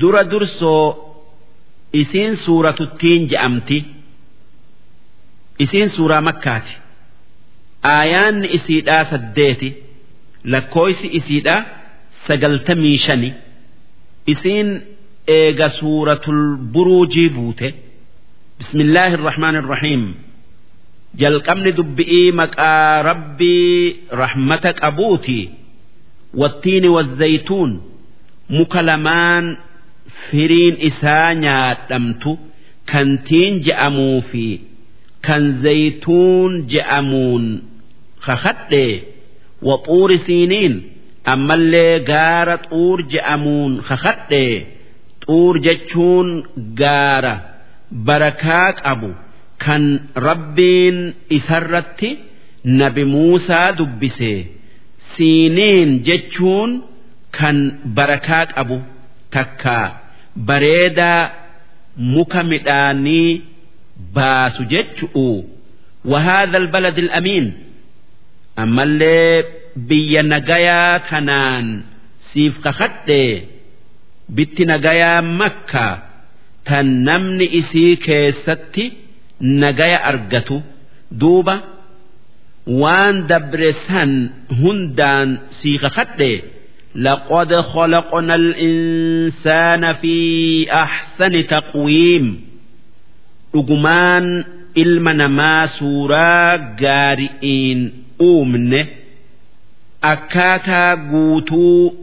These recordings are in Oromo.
dura dursoo isiin suuratuttiin je'amti isiin suuraa makkaati. Aayaanni isiidhaa saddeeti lakkooysi isiidhaa sagaltamii shani. Isiin eega suuratul buruujii buute. Bismillaahi irrahmaan irrahiim jalqabni dubbi'ii maqaa rabbii rahmata qabuuti. Wattiini wazzaytuun muka lamaan firiin isaa nyaadhamtu kan tiin je'amuu fi kan zaytuun je'amuun kakadhe waxuuri siiniin ammallee gaara xuur je'amuun kakadhe xuur jechuun gaara barakaa qabu kan rabbiin isarratti nabi Muusaa dubbise. Siiniin jechuun kan barakaa qabu takka bareedaa muka midhaanii baasu jechu'u وهذا البلد الأمين أما اللي بي نجايا تنان سيف كخدي بت نجايا مكة تنمني إسي كيستي نجايا أرجتو دوبا وان دبرسان هندان سيخ خدي لقد خلقنا الإنسان في أحسن تقويم أجمان المنما سورة جارئين أومن أكاتا قوتو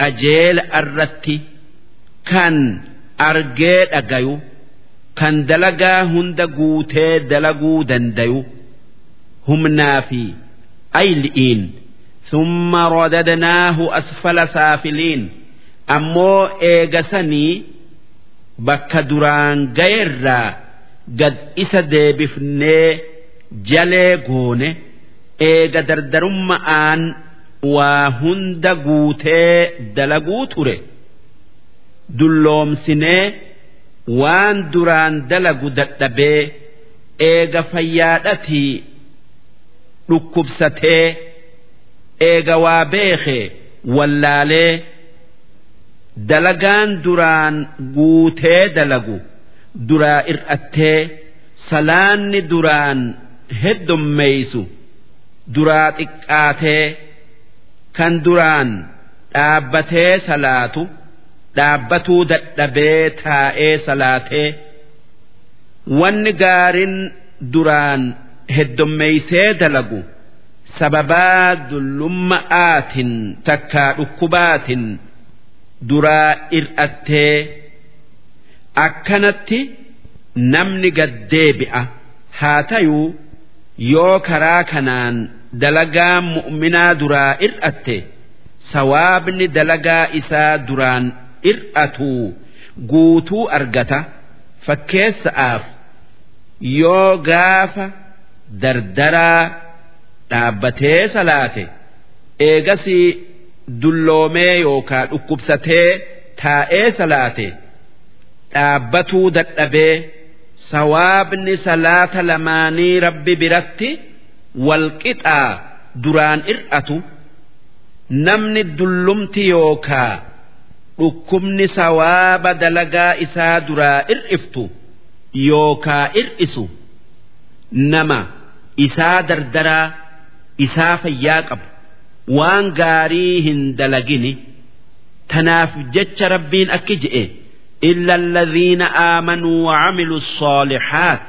أجيل الرتي كان أرجيل أجيو كان دلقا هند قوتي دلقو دنديو هم نافي أي لئين summa rodadnaahu asfala saafiliin ammoo eegasanii bakka duraan ga'erraa gad isa deebifnee jalee goone eega dardarumma'aan waa hunda guutee dalaguu ture dulloomsinee waan duraan dalagu dadhabee eega fayyaadhatii dhukkubsatee. Eega waa beeke wallaalee dalagaan duraan guutee dalagu duraa ir'attee salaanni duraan heddummeeysu duraa xiqqaatee kan duraan dhaabbatee salaatu dhaabbatuu dadhabee taa'ee salaatee wanni gaariin duraan heddummeeysee dalagu sababaa dullumma'aatin takkaa dhukkubaatin duraa ir'attee akkanatti namni gaddeebi'a haa tayuu yoo karaa kanaan dalagaa mu'minaa duraa ir'atte sawaabni dalagaa isaa duraan ir'atuu guutuu argata. Fakkeessa'aaf yoo gaafa dardaraa dhaabbatee salaate eegasii dulloomee yookaa dhukkubsatee taa'ee salaate dhaabbatuu dadhabee sawaabni salaata lamaanii rabbi biratti walqixaa duraan ir'atu namni dullumti yookaa dhukkubni sawaaba dalagaa isaa duraa ir'iftu yookaa ir'isu nama isaa dardaraa isaa fayyaa qabu. Waan gaarii hin dalagini tanaaf jecha rabbiin akki je'e illa alladhiina aamanuu wacamilu soolixaat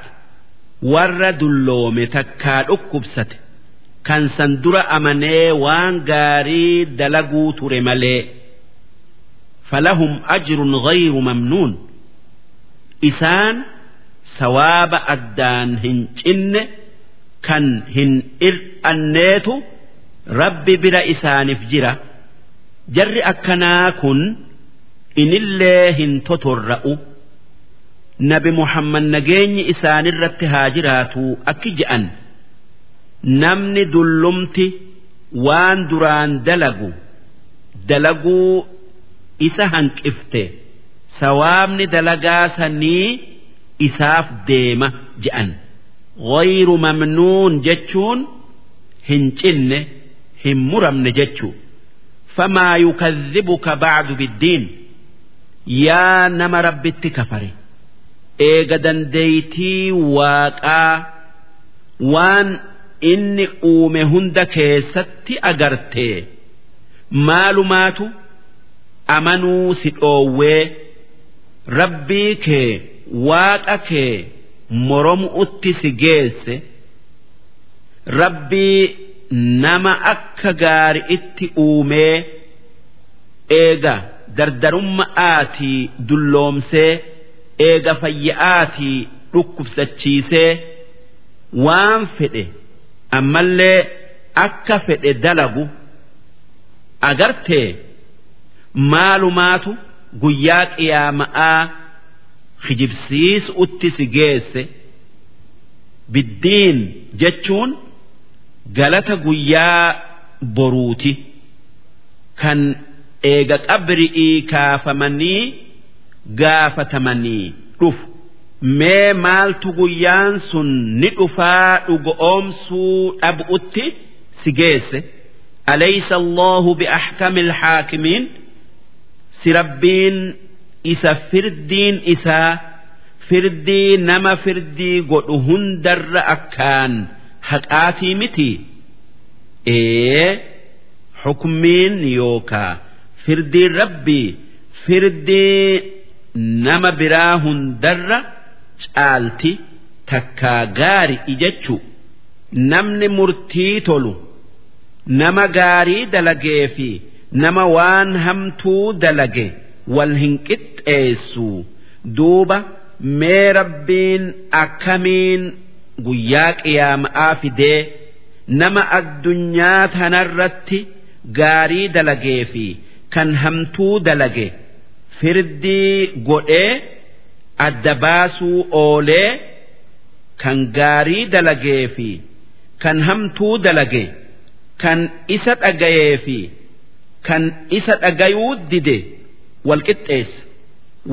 warra dulloome takkaa dhukkubsate kan san dura amanee waan gaarii dalaguu ture malee. Falahum ajrun ghayru mamnuun. Isaan sawaaba addaan hin cinne kan hin ir'anneetu rabbi bira isaaniif jira. Jarri akkanaa kun inillee hin totorra'u. Nabi muhammad nageenyi isaanirratti haa jiraatu akki je'an. Namni dullumti waan duraan dalagu dalaguu isa hanqifte. Sawaabni dalagaa sanii isaaf deema je'an غير ممنون جتشون هنجن هم مرمن جتشو فما يكذبك بعد بالدين yaa nama rabbitti kafare eega dandeeytii waaqaa waan inni uume hunda keessatti agartee maalumaatu amanuu si dhoowwee rabbii kee waaqa kee moromu'utti si geesse rabbii nama akka gaari'itti uumee eega dardarumma'aatii dulloomsee eega fayya'aatii dhukkubsachiisee waan fedhe ammallee akka fedhe dalagu agartee maalumaatu guyyaa qiyaama'aa kijibsiisu'utti si geesse biddiin jechuun galata guyyaa boruuti. Kan eega qabri'ii kaafamanii gaafatamanii. Dhufu mee maaltu guyyaan sun ni dhufaa dhugoomsuu dhab'utti si geesse alaysa allahu biaxkami alxaakimiin si rabbiin isa firdiin isaa firdii nama firdii godhu hundarra akkaan haqaatii miti. Ee xukmiin yookaa firdiin rabbii firdii nama biraa hundarra caalti takkaa gaari jechu namni murtii tolu nama gaarii dalagee fi nama waan hamtuu dalage wal hin qixxeessu. Duuba mee rabbiin akkamiin guyyaa qiyaama'aa fidee nama addunyaa tanarratti gaarii dalagee fi kan hamtuu dalage firdii godhee adda baasuu oolee kan gaarii dalagee fi kan hamtuu dalage kan isa dhagayee fi kan isa dhagayuu dide wal qixxeessa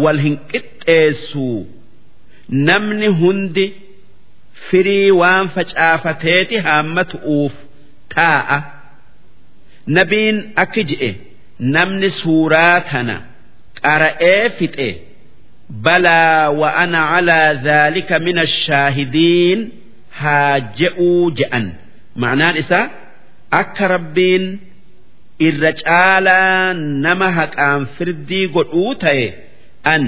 wal hin qixxeessuu namni hundi firii waan facaafateeti haammatu'uuf taa'a. Nabiin akki je'e namni suuraa tana qara'ee fixe balaa wa ana calaa dhaalika min ashaahidiin haa je'uu je'an. Ma'anaan isaa akka rabbiin irra caalaa nama haqaan firdii godhuu ta'e an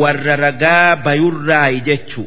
warra ragaa bayurraayi jechu